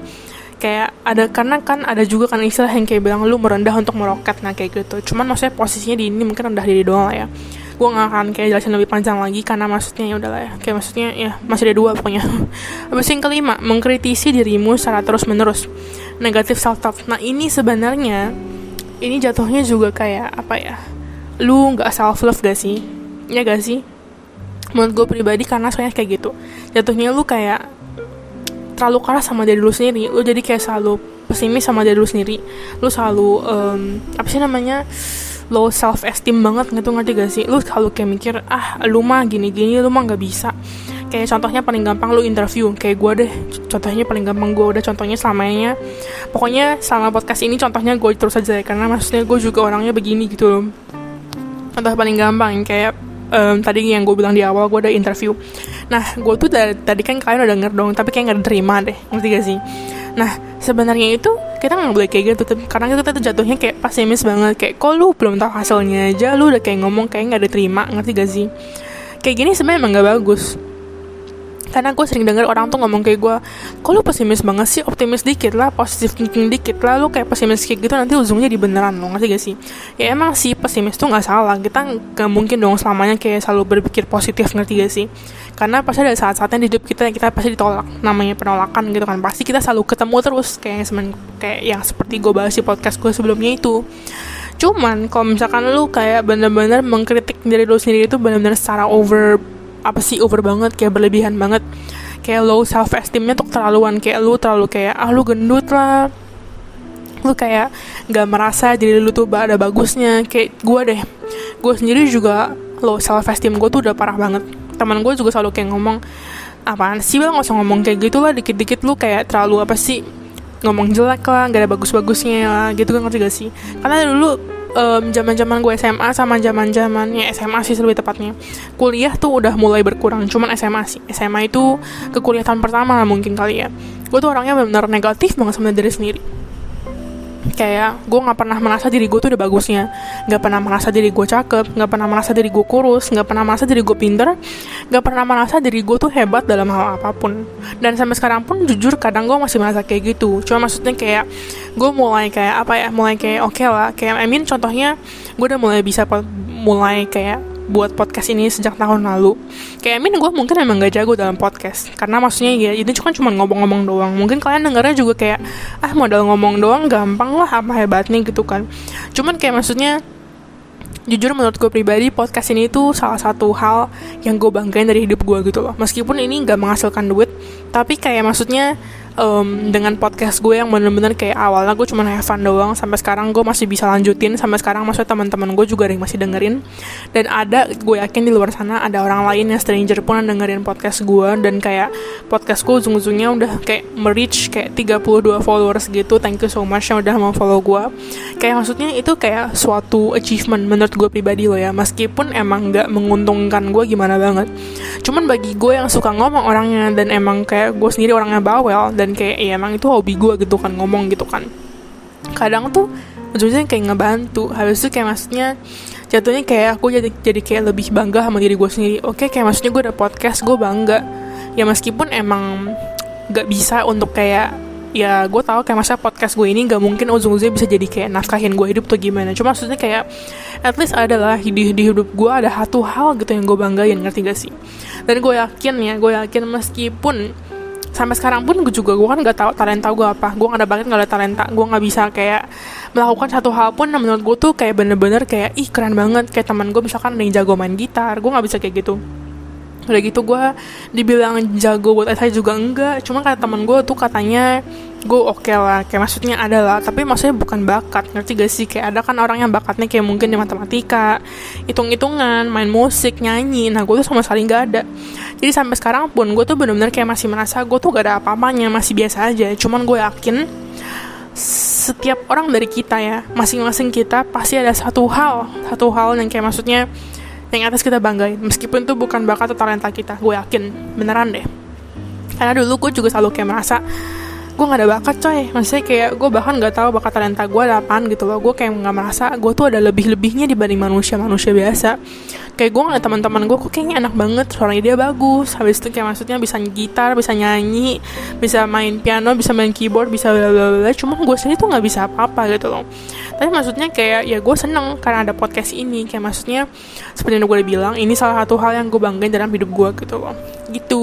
Kayak ada karena kan ada juga kan istilah yang kayak bilang lu merendah untuk meroket. Nah kayak gitu. Cuman maksudnya posisinya di ini mungkin rendah diri doang lah ya. Gue gak akan kayak jelasin lebih panjang lagi karena maksudnya ya udahlah ya. Kayak maksudnya ya masih ada dua pokoknya. Habis yang kelima? Mengkritisi dirimu secara terus menerus negatif self talk nah ini sebenarnya ini jatuhnya juga kayak apa ya lu nggak self love gak sih? Ya gak sih? Menurut gue pribadi karena soalnya kayak gitu. Jatuhnya lu kayak terlalu keras sama diri lu sendiri. Lu jadi kayak selalu pesimis sama diri lu sendiri. Lu selalu um, apa sih namanya low self esteem banget gitu ngerti gak sih? Lu selalu kayak mikir ah lu mah gini gini lu mah nggak bisa kayak contohnya paling gampang lu interview. Kayak gue deh contohnya paling gampang gue udah contohnya selamanya. Pokoknya selama podcast ini contohnya gue terus aja karena maksudnya gue juga orangnya begini gitu loh. Contoh paling gampang kayak um, tadi yang gue bilang di awal gue udah interview. Nah gue tuh dari, tadi kan kalian udah denger dong tapi kayak nggak diterima deh ngerti gak sih? Nah sebenarnya itu kita nggak boleh kayak gitu karena kita tuh jatuhnya kayak pesimis banget kayak kok lu belum tahu hasilnya aja? Lu udah kayak ngomong kayak nggak diterima ngerti gak sih? Kayak gini sebenarnya emang nggak bagus karena gue sering denger orang tuh ngomong kayak gue kok lu pesimis banget sih? Optimis dikit lah positif thinking dikit lah. Lu kayak pesimis kayak gitu nanti ujungnya di beneran lo ngerti gak sih? Ya emang sih pesimis tuh nggak salah. Kita nggak mungkin dong selamanya kayak selalu berpikir positif ngerti gak sih? Karena pasti ada saat-saatnya di hidup kita yang kita pasti ditolak. Namanya penolakan gitu kan. Pasti kita selalu ketemu terus kayak semen kayak yang seperti gue bahas di podcast gue sebelumnya itu. Cuman kalau misalkan lu kayak bener-bener mengkritik diri lu sendiri itu bener-bener secara over apa sih over banget kayak berlebihan banget. Kayak low self esteemnya tuh terlaluan kayak lu terlalu kayak ah lu gendut lah. Lu kayak nggak merasa diri lu tuh ada bagusnya. Kayak gue deh gue sendiri juga low self esteem gue tuh udah parah banget. Teman gue juga selalu kayak ngomong apaan sih bang? Nggak usah ngomong kayak gitu lah dikit-dikit lu kayak terlalu apa sih ngomong jelek lah gak ada bagus-bagusnya lah gitu kan ngerti gak sih? Karena dulu zaman zaman gue SMA sama zaman zamannya SMA sih lebih tepatnya. Kuliah tuh udah mulai berkurang cuman SMA sih. SMA itu ke kuliah tahun pertama mungkin kali ya. Gue tuh orangnya benar-benar negatif banget sama diri sendiri kayak gue nggak pernah merasa diri gue tuh udah bagusnya. Nggak pernah merasa diri gue cakep nggak pernah merasa diri gue kurus nggak pernah merasa diri gue pinter nggak pernah merasa diri gue tuh hebat dalam hal apa pun. Dan sampai sekarang pun jujur kadang gue masih merasa kayak gitu. Cuma maksudnya kayak gue mulai kayak apa ya mulai kayak oke okay lah. Kayak I mean contohnya gue udah mulai bisa mulai kayak buat podcast ini sejak tahun lalu. Kayak Amin gue mungkin emang gak jago dalam podcast. Karena maksudnya ya itu cuma cuma ngomong-ngomong doang. Mungkin kalian dengarnya juga kayak ah modal ngomong doang gampang lah apa hebatnya gitu kan. Cuman kayak maksudnya jujur menurut gue pribadi podcast ini tuh salah satu hal yang gue banggain dari hidup gue gitu loh. Meskipun ini gak menghasilkan duit tapi kayak maksudnya um, dengan podcast gue yang bener-bener kayak awalnya gue cuma have fun doang sampai sekarang gue masih bisa lanjutin sampai sekarang maksudnya teman-teman gue juga yang masih dengerin. Dan ada gue yakin di luar sana ada orang lain yang stranger pun yang dengerin podcast gue dan kayak podcast gue ujung-ujungnya udah kayak merich kayak 32 followers gitu. Thank you so much yang udah mau follow gue. Kayak maksudnya itu kayak suatu achievement menurut gue pribadi loh ya. Meskipun emang gak menguntungkan gue gimana banget. Cuman bagi gue yang suka ngomong orangnya dan emang kayak gue sendiri orangnya bawel dan dan kayak ya emang itu hobi gue gitu kan ngomong gitu kan. Kadang tuh ujungnya kayak ngebantu. Habis itu kayak maksudnya jatuhnya kayak aku jadi jadi kayak lebih bangga sama diri gue sendiri. Oke kayak maksudnya gue ada podcast gue bangga. Ya meskipun emang gak bisa untuk kayak ya gue tahu kayak masa podcast gue ini gak mungkin ujung-ujungnya bisa jadi kayak nafkahin gue hidup tuh gimana. Cuma maksudnya kayak at least adalah di, di hidup gue ada satu hal gitu yang gue banggain ngerti gak sih? Dan gue yakin ya gue yakin meskipun sampai sekarang pun gue juga gue kan nggak tahu talenta gue apa. Gue nggak ada banget nggak ada talenta. Gue nggak bisa kayak melakukan satu hal pun menurut gue tuh kayak bener-bener kayak ih keren banget. Kayak teman gue misalkan ada yang jago main gitar gue nggak bisa kayak gitu. Udah gitu gue dibilang jago buat saya juga enggak. Cuma kata teman gue tuh katanya gue oke okay lah kayak maksudnya ada lah tapi maksudnya bukan bakat ngerti gak sih? Kayak ada kan orang yang bakatnya kayak mungkin di matematika hitung-hitungan main musik nyanyi nah gue tuh sama sekali nggak ada. Jadi sampai sekarang pun gue tuh bener-bener kayak masih merasa gue tuh gak ada apa-apanya masih biasa aja. Cuman gue yakin setiap orang dari kita ya masing-masing kita pasti ada satu hal satu hal yang kayak maksudnya yang atas kita banggain. Meskipun itu bukan bakat atau talenta kita gue yakin beneran deh. Karena dulu gue juga selalu kayak merasa gue gak ada bakat coy. Maksudnya kayak gue bahkan gak tahu bakat talenta gue ada apaan gitu loh. Gue kayak nggak merasa gue tuh ada lebih lebihnya dibanding manusia manusia biasa. Kayak gue ngeliat teman-teman gue kok kayaknya enak banget suaranya dia bagus. Habis itu kayak maksudnya bisa gitar bisa nyanyi bisa main piano bisa main keyboard bisa bla bla bla cuma gue sendiri tuh nggak bisa apa-apa gitu loh. Tapi maksudnya kayak ya gue seneng karena ada podcast ini. Kayak maksudnya seperti yang gue udah bilang ini salah satu hal yang gue banggain dalam hidup gue gitu loh. Gitu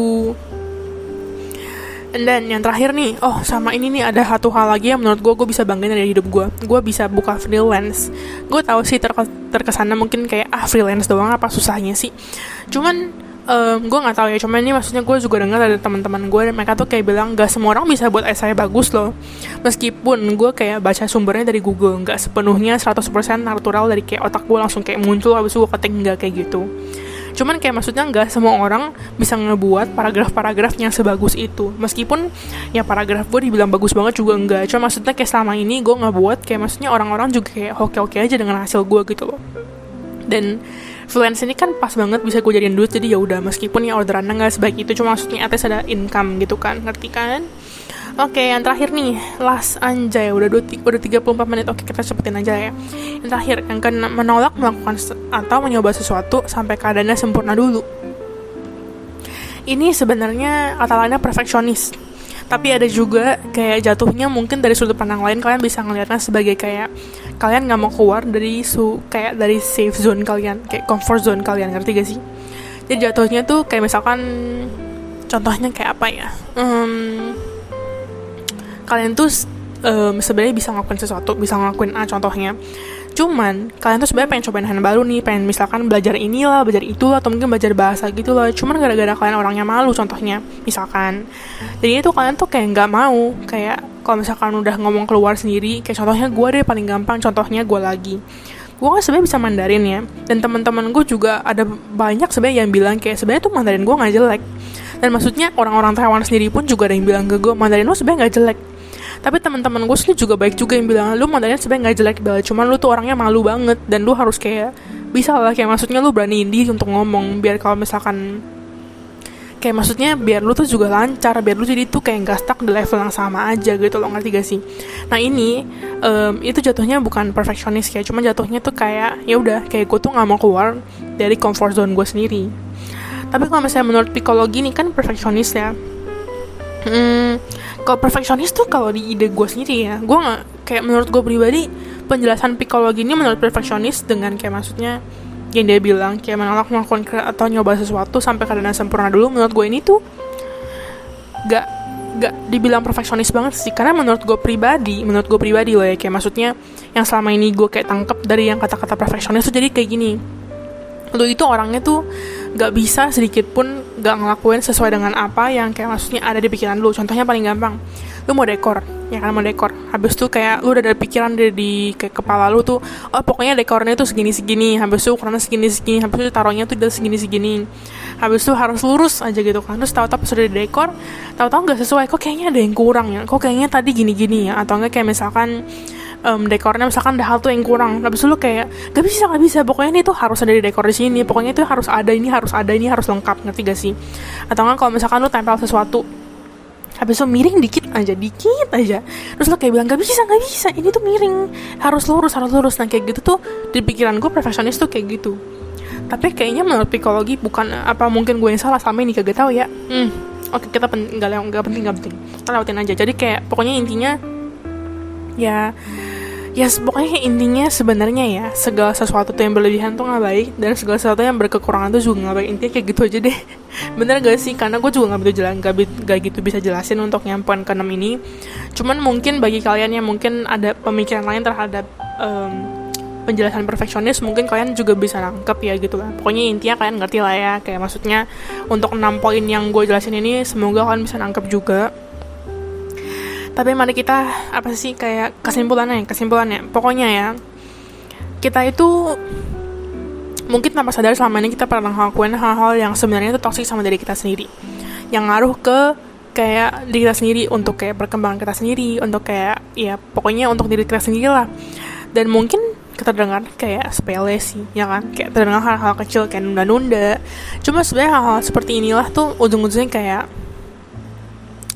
And then yang terakhir nih, oh sama ini nih ada satu hal lagi yang menurut gue gue bisa banggain dari hidup gue. Gue bisa buka freelance. Gue tahu sih ter terkesannya mungkin kayak ah freelance doang apa susahnya sih. Cuman um, gue nggak tahu ya. Cuman ini maksudnya gue juga dengar dari teman-teman gue mereka tuh kayak bilang gak semua orang bisa buat esai bagus loh. Meskipun gue kayak baca sumbernya dari Google, nggak sepenuhnya 100% natural dari kayak otak gue langsung kayak muncul habis gue ketik nggak kayak gitu cuman kayak maksudnya nggak semua orang bisa ngebuat paragraf-paragraf yang sebagus itu. Meskipun ya paragraf gue dibilang bagus banget juga enggak cuma maksudnya kayak selama ini gue nggak buat kayak maksudnya orang-orang juga kayak oke-oke aja dengan hasil gue gitu loh. Dan freelance ini kan pas banget bisa gue jadiin duit jadi ya udah. Meskipun ya orderannya nggak sebaik itu cuma maksudnya atas ada income gitu kan. Ngerti kan Oke, yang terakhir nih, last anjay, udah dua, udah 34 menit. Oke, kita cepetin aja ya. Yang terakhir, yang ke menolak melakukan atau mencoba sesuatu sampai keadaannya sempurna dulu. ini sebenarnya kata lainnya perfeksionis tapi ada juga kayak jatuhnya mungkin dari sudut pandang lain kalian bisa ngelihatnya sebagai kayak kalian nggak mau keluar dari su kayak dari safe zone kalian kayak comfort zone kalian ngerti gak sih jadi jatuhnya tuh kayak misalkan contohnya kayak apa ya um, kalian tuh um, sebenarnya bisa ngelakuin sesuatu bisa ngelakuin A contohnya. Cuman kalian tuh sebenarnya pengen cobain hal baru nih pengen misalkan belajar inilah belajar itu atau mungkin belajar bahasa gitu loh cuman gara-gara kalian orangnya malu contohnya misalkan. Jadi itu kalian tuh kayak nggak mau kayak kalau misalkan udah ngomong keluar sendiri kayak contohnya gue deh paling gampang contohnya gue lagi. Gue kan sebenarnya bisa Mandarin ya dan teman-teman gue juga ada banyak sebenarnya yang bilang kayak sebenarnya tuh Mandarin gue nggak jelek. Dan maksudnya orang-orang Taiwan sendiri pun juga ada yang bilang ke gue Mandarin lo sebenarnya nggak jelek tapi teman-teman gue sih juga baik juga yang bilang lu modelnya sebenarnya nggak jelek banget cuman lu tuh orangnya malu banget dan lu harus kayak bisa lah kayak maksudnya lu berani diri untuk ngomong biar kalau misalkan kayak maksudnya biar lu tuh juga lancar biar lu jadi tuh kayak gak stuck di level yang sama aja gitu lo ngerti gak sih? Nah ini um, itu jatuhnya bukan perfeksionis kayak cuma jatuhnya tuh kayak ya udah kayak gue tuh nggak mau keluar dari comfort zone gue sendiri. Tapi kalau misalnya menurut psikologi ini kan perfeksionis ya. Hmm, kalau perfeksionis tuh kalau di ide gue sendiri ya. Gue nggak kayak menurut gue pribadi penjelasan psikologi ini menurut perfeksionis dengan kayak maksudnya yang dia bilang kayak menolak melakukan atau nyoba sesuatu sampai keadaan sempurna dulu menurut gue ini tuh gak gak dibilang perfeksionis banget sih. Karena menurut gue pribadi menurut gue pribadi loh ya kayak maksudnya yang selama ini gue kayak tangkep dari yang kata-kata perfeksionis tuh jadi kayak gini. Lu itu orangnya tuh gak bisa sedikit pun gak ngelakuin sesuai dengan apa yang kayak maksudnya ada di pikiran lu. Contohnya paling gampang lu mau dekor ya kan mau dekor. Habis tuh kayak lu udah ada pikiran dari di kayak kepala lu tuh oh pokoknya dekornya tuh segini segini habis tuh ukurannya segini segini habis tuh taruhnya tuh udah segini segini habis tuh harus lurus aja gitu kan. Terus tahu-tahu sudah dekor tahu-tahu nggak sesuai kok kayaknya ada yang kurang ya? Kok kayaknya tadi gini gini ya? Atau enggak kayak misalkan um, dekornya misalkan ada hal tuh yang kurang. Habis itu kayak gak bisa gak bisa. Pokoknya ini tuh harus ada di dekor di sini. Pokoknya itu harus ada ini harus ada ini harus lengkap. Ngerti gak sih? Atau enggak kalau misalkan lu tempel sesuatu habis itu miring dikit aja dikit aja. Terus lo kayak bilang gak bisa gak bisa. Ini tuh miring. Harus lurus harus lurus. Nah kayak gitu tuh di pikiran gue perfeksionis tuh kayak gitu. Tapi kayaknya menurut psikologi bukan apa mungkin gue yang salah sama ini kagak tahu ya. Hmm oke kita pen nggak penting nggak penting. Kita lewatin aja. Jadi kayak pokoknya intinya ya ya pokoknya intinya sebenarnya ya segala sesuatu tuh yang berlebihan tuh nggak baik dan segala sesuatu yang berkekurangan tuh juga nggak baik. Intinya kayak gitu aja deh. Bener gak sih? Karena gue juga nggak begitu jalan gak, gak gitu bisa jelasin untuk nyampein ke enam ini. Cuman mungkin bagi kalian yang mungkin ada pemikiran lain terhadap um, penjelasan perfeksionis mungkin kalian juga bisa nangkep ya gitu lah pokoknya intinya kalian ngerti lah ya kayak maksudnya untuk enam poin yang gue jelasin ini semoga kalian bisa nangkep juga tapi mari kita apa sih kayak kesimpulannya kesimpulannya. Pokoknya ya kita itu mungkin tanpa sadar selama ini kita pernah ngelakuin hal-hal yang sebenarnya itu toksik sama diri kita sendiri. Yang ngaruh ke kayak diri kita sendiri untuk kayak perkembangan kita sendiri untuk kayak ya pokoknya untuk diri kita sendiri lah. Dan mungkin kita dengar kayak sepele sih ya kan? Kayak terdengar hal-hal kecil kayak nunda-nunda. Cuma sebenarnya hal-hal seperti inilah tuh ujung-ujungnya kayak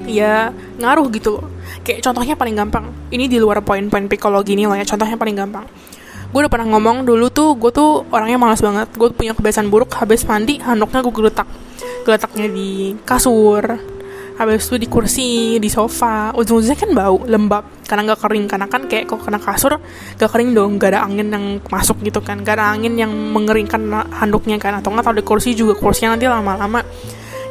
ya ngaruh gitu loh. Kayak contohnya paling gampang. Ini di luar poin-poin psikologi ini loh ya contohnya paling gampang. Gue udah pernah ngomong dulu tuh gue tuh orangnya malas banget. Gue punya kebiasaan buruk habis mandi handuknya gue geletak. Geletaknya di kasur habis itu di kursi di sofa. Ujung-ujungnya kan bau lembab. Karena nggak kering karena kan kayak kok kena kasur gak kering dong. Gak ada angin yang masuk gitu kan. Gak ada angin yang mengeringkan handuknya kan. Atau nggak kalau di kursi juga kursinya nanti lama-lama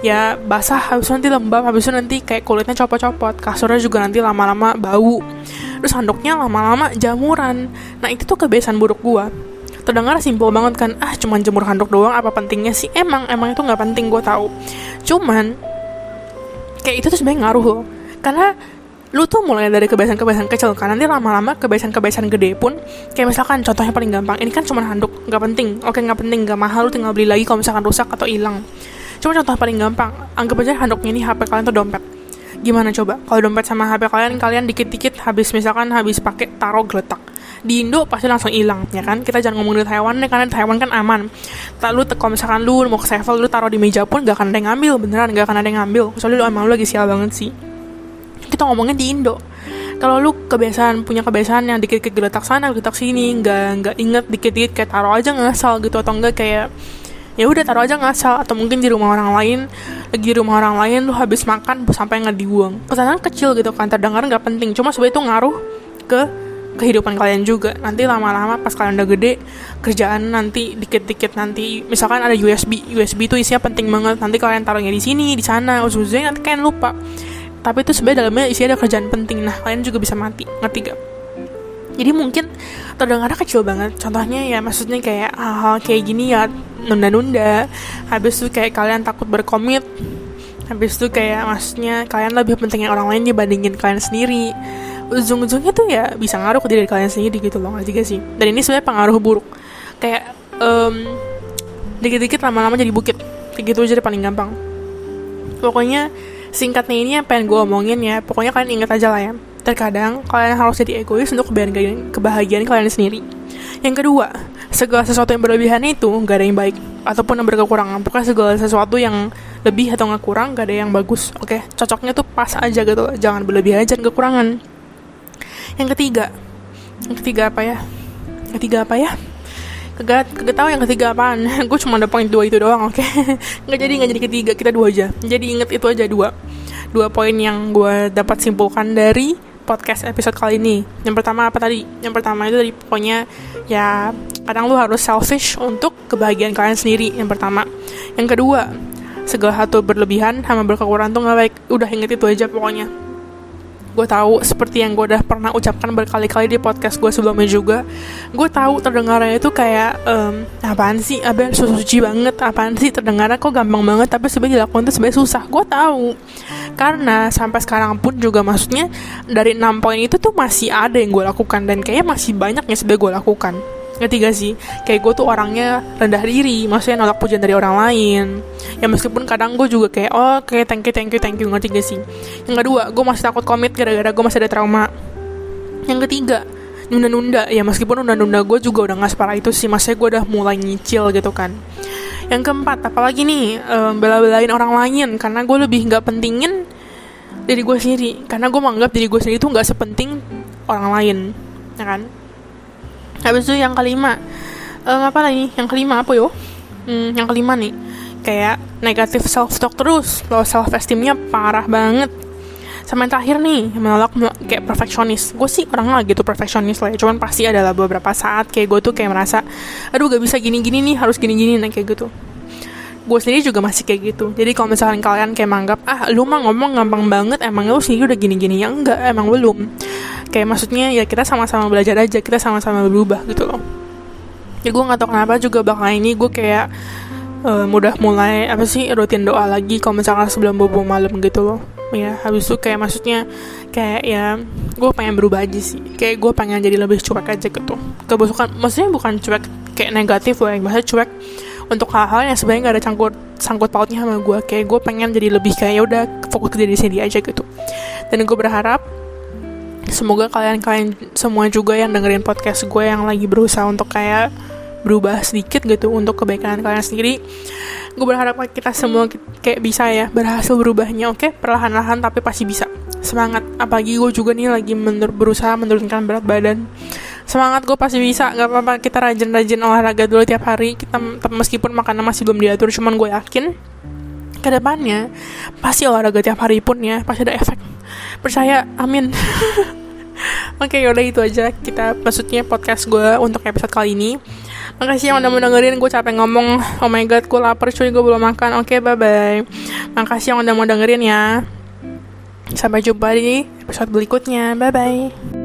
ya basah habis nanti lembab habis itu nanti kayak kulitnya copot-copot kasurnya juga nanti lama-lama bau. Terus handuknya lama-lama jamuran. Nah itu tuh kebiasaan buruk gua. Terdengar simpel banget kan ah cuman jemur handuk doang apa pentingnya sih? Emang emang itu nggak penting gue tahu. Cuman kayak itu tuh sebenarnya ngaruh loh. Karena lu tuh mulai dari kebiasaan-kebiasaan kecil kan nanti lama-lama kebiasaan-kebiasaan gede pun kayak misalkan contohnya paling gampang ini kan cuma handuk nggak penting. Oke nggak penting nggak mahal lu tinggal beli lagi kalau misalkan rusak atau hilang Cuma contoh paling gampang, anggap aja handuknya ini HP kalian tuh dompet. Gimana coba? Kalau dompet sama HP kalian, kalian dikit-dikit habis misalkan habis pakai taruh geletak. Di Indo pasti langsung hilang, ya kan? Kita jangan ngomong di Taiwan deh, karena di Taiwan kan aman. Lalu kalau misalkan lu mau ke sevel, lu taruh di meja pun gak akan ada yang ngambil, beneran gak akan ada yang ngambil. Soalnya lu emang lu lagi sial banget sih. Kita ngomongin di Indo kalau lu kebiasaan punya kebiasaan yang dikit-dikit geletak sana geletak sini nggak nggak inget dikit-dikit kayak taruh aja ngasal gitu atau enggak kayak ya udah taruh aja ngasal. Atau mungkin di rumah orang lain. Lagi di rumah orang lain lu habis makan sampai nggak dibuang. Kesalahan kecil gitu kan terdengar nggak penting. Cuma sebenarnya itu ngaruh ke kehidupan kalian juga. Nanti lama-lama pas kalian udah gede kerjaan nanti dikit-dikit nanti. Misalkan ada USB USB itu isinya penting banget. Nanti kalian taruhnya di sini di sana. Ujung-ujungnya nanti kalian lupa. Tapi itu sebenarnya dalamnya isinya ada kerjaan penting. Nah kalian juga bisa mati. Ngerti gak jadi mungkin terdengarnya kecil banget. Contohnya ya maksudnya kayak hal-hal kayak gini ya nunda-nunda. Habis itu kayak kalian takut berkomit. Habis itu kayak maksudnya kalian lebih pentingin orang lain dibandingin kalian sendiri. Ujung-ujungnya tuh ya bisa ngaruh ke diri kalian sendiri gitu loh juga sih? Dan ini sebenarnya pengaruh buruk. Kayak um, dikit-dikit lama-lama jadi bukit. Kayak gitu aja deh paling gampang. Pokoknya singkatnya ini yang pengen gue omongin ya. Pokoknya kalian ingat aja lah ya terkadang kalian harus jadi egois untuk kebahagiaan, kebahagiaan kalian sendiri. Yang kedua segala sesuatu yang berlebihan itu gak ada yang baik ataupun yang berkekurangan. Pokoknya segala sesuatu yang lebih atau nggak kurang gak ada yang bagus. Oke cocoknya tuh pas aja gitu jangan berlebihan jangan kekurangan. Yang ketiga yang ketiga apa ya? Yang ketiga apa ya? Kagak kagak tahu yang ketiga apaan? Gue cuma ada poin dua itu doang oke? Okay? nggak jadi nggak jadi ketiga. Kita dua aja. Jadi inget itu aja dua. Dua poin yang gue dapat simpulkan dari podcast episode kali ini. Yang pertama apa tadi? Yang pertama itu dari pokoknya ya kadang lu harus selfish untuk kebahagiaan kalian sendiri yang pertama. Yang kedua segala satu berlebihan sama berkekurangan tuh nggak baik. Udah inget itu aja pokoknya gue tahu seperti yang gue udah pernah ucapkan berkali-kali di podcast gue sebelumnya juga. Gue tahu terdengarnya itu kayak um, apaan sih? Abang suci banget. Apaan sih terdengarnya? Kok gampang banget? Tapi sebenarnya dilakukan itu sebenarnya susah. Gue tahu. Karena sampai sekarang pun juga maksudnya dari enam poin itu tuh masih ada yang gue lakukan. Dan kayaknya masih banyak yang sebenarnya gue lakukan ketiga sih? Kayak gue tuh orangnya rendah diri maksudnya nolak pujian dari orang lain. Ya meskipun kadang gue juga kayak oh kayak thank you thank you thank you ngerti gak sih? Yang kedua gue masih takut komit gara-gara gue masih ada trauma. Yang ketiga nunda-nunda. Ya meskipun nunda-nunda gue juga udah gak separah itu sih maksudnya gue udah mulai nyicil gitu kan. Yang keempat apalagi nih um, bela-belain orang lain. Karena gue lebih nggak pentingin diri gue sendiri. Karena gue menganggap diri gue sendiri itu nggak sepenting orang lain ya kan habis itu yang kelima. Um, apa lagi? Yang kelima apa yo? Hmm, yang kelima nih. Kayak negatif self talk terus. Low self esteemnya parah banget. Sama yang terakhir nih menolak kayak perfeksionis. Gue sih orang lah gitu perfeksionis lah ya. Cuman pasti adalah beberapa saat kayak gue tuh kayak merasa aduh gak bisa gini-gini nih harus gini-gini nah kayak gitu. Gue sendiri juga masih kayak gitu. Jadi kalau misalkan kalian kayak menganggap ah lu mah ngomong gampang banget emang lu sendiri udah gini-gini. Ya enggak emang belum kayak maksudnya ya kita sama-sama belajar aja kita sama-sama berubah gitu loh. Ya gue nggak tahu kenapa juga bakal ini gue kayak uh, mudah mulai apa sih rutin doa lagi kalau misalkan sebelum bobo malam gitu loh. Ya habis itu kayak maksudnya kayak ya gue pengen berubah aja sih. Kayak gue pengen jadi lebih cuek aja gitu. Kebusukan maksudnya bukan cuek kayak negatif loh yang maksudnya cuek untuk hal-hal yang sebenarnya gak ada cangkut sangkut pautnya sama gue kayak gue pengen jadi lebih kayak ya udah fokus ke diri sendiri aja gitu. Dan gue berharap semoga kalian-kalian semua juga yang dengerin podcast gue yang lagi berusaha untuk kayak berubah sedikit gitu untuk kebaikan kalian sendiri. Gue berharap kita semua kayak bisa ya berhasil berubahnya oke? Okay? perlahan-lahan tapi pasti bisa. Semangat. Apalagi gue juga nih lagi menur berusaha menurunkan berat badan. Semangat gue pasti bisa. Nggak apa-apa kita rajin-rajin olahraga dulu tiap hari. Kita meskipun makanan masih belum diatur cuman gue yakin ke depannya pasti olahraga tiap hari pun ya pasti ada efek percaya amin Oke, okay, yaudah itu aja kita maksudnya podcast gue untuk episode kali ini. Makasih yang udah mau dengerin, gue capek ngomong. Oh my god, gue lapar cuy, gue belum makan. Oke, okay, bye-bye. Makasih yang udah mau dengerin ya. Sampai jumpa di episode berikutnya. Bye-bye.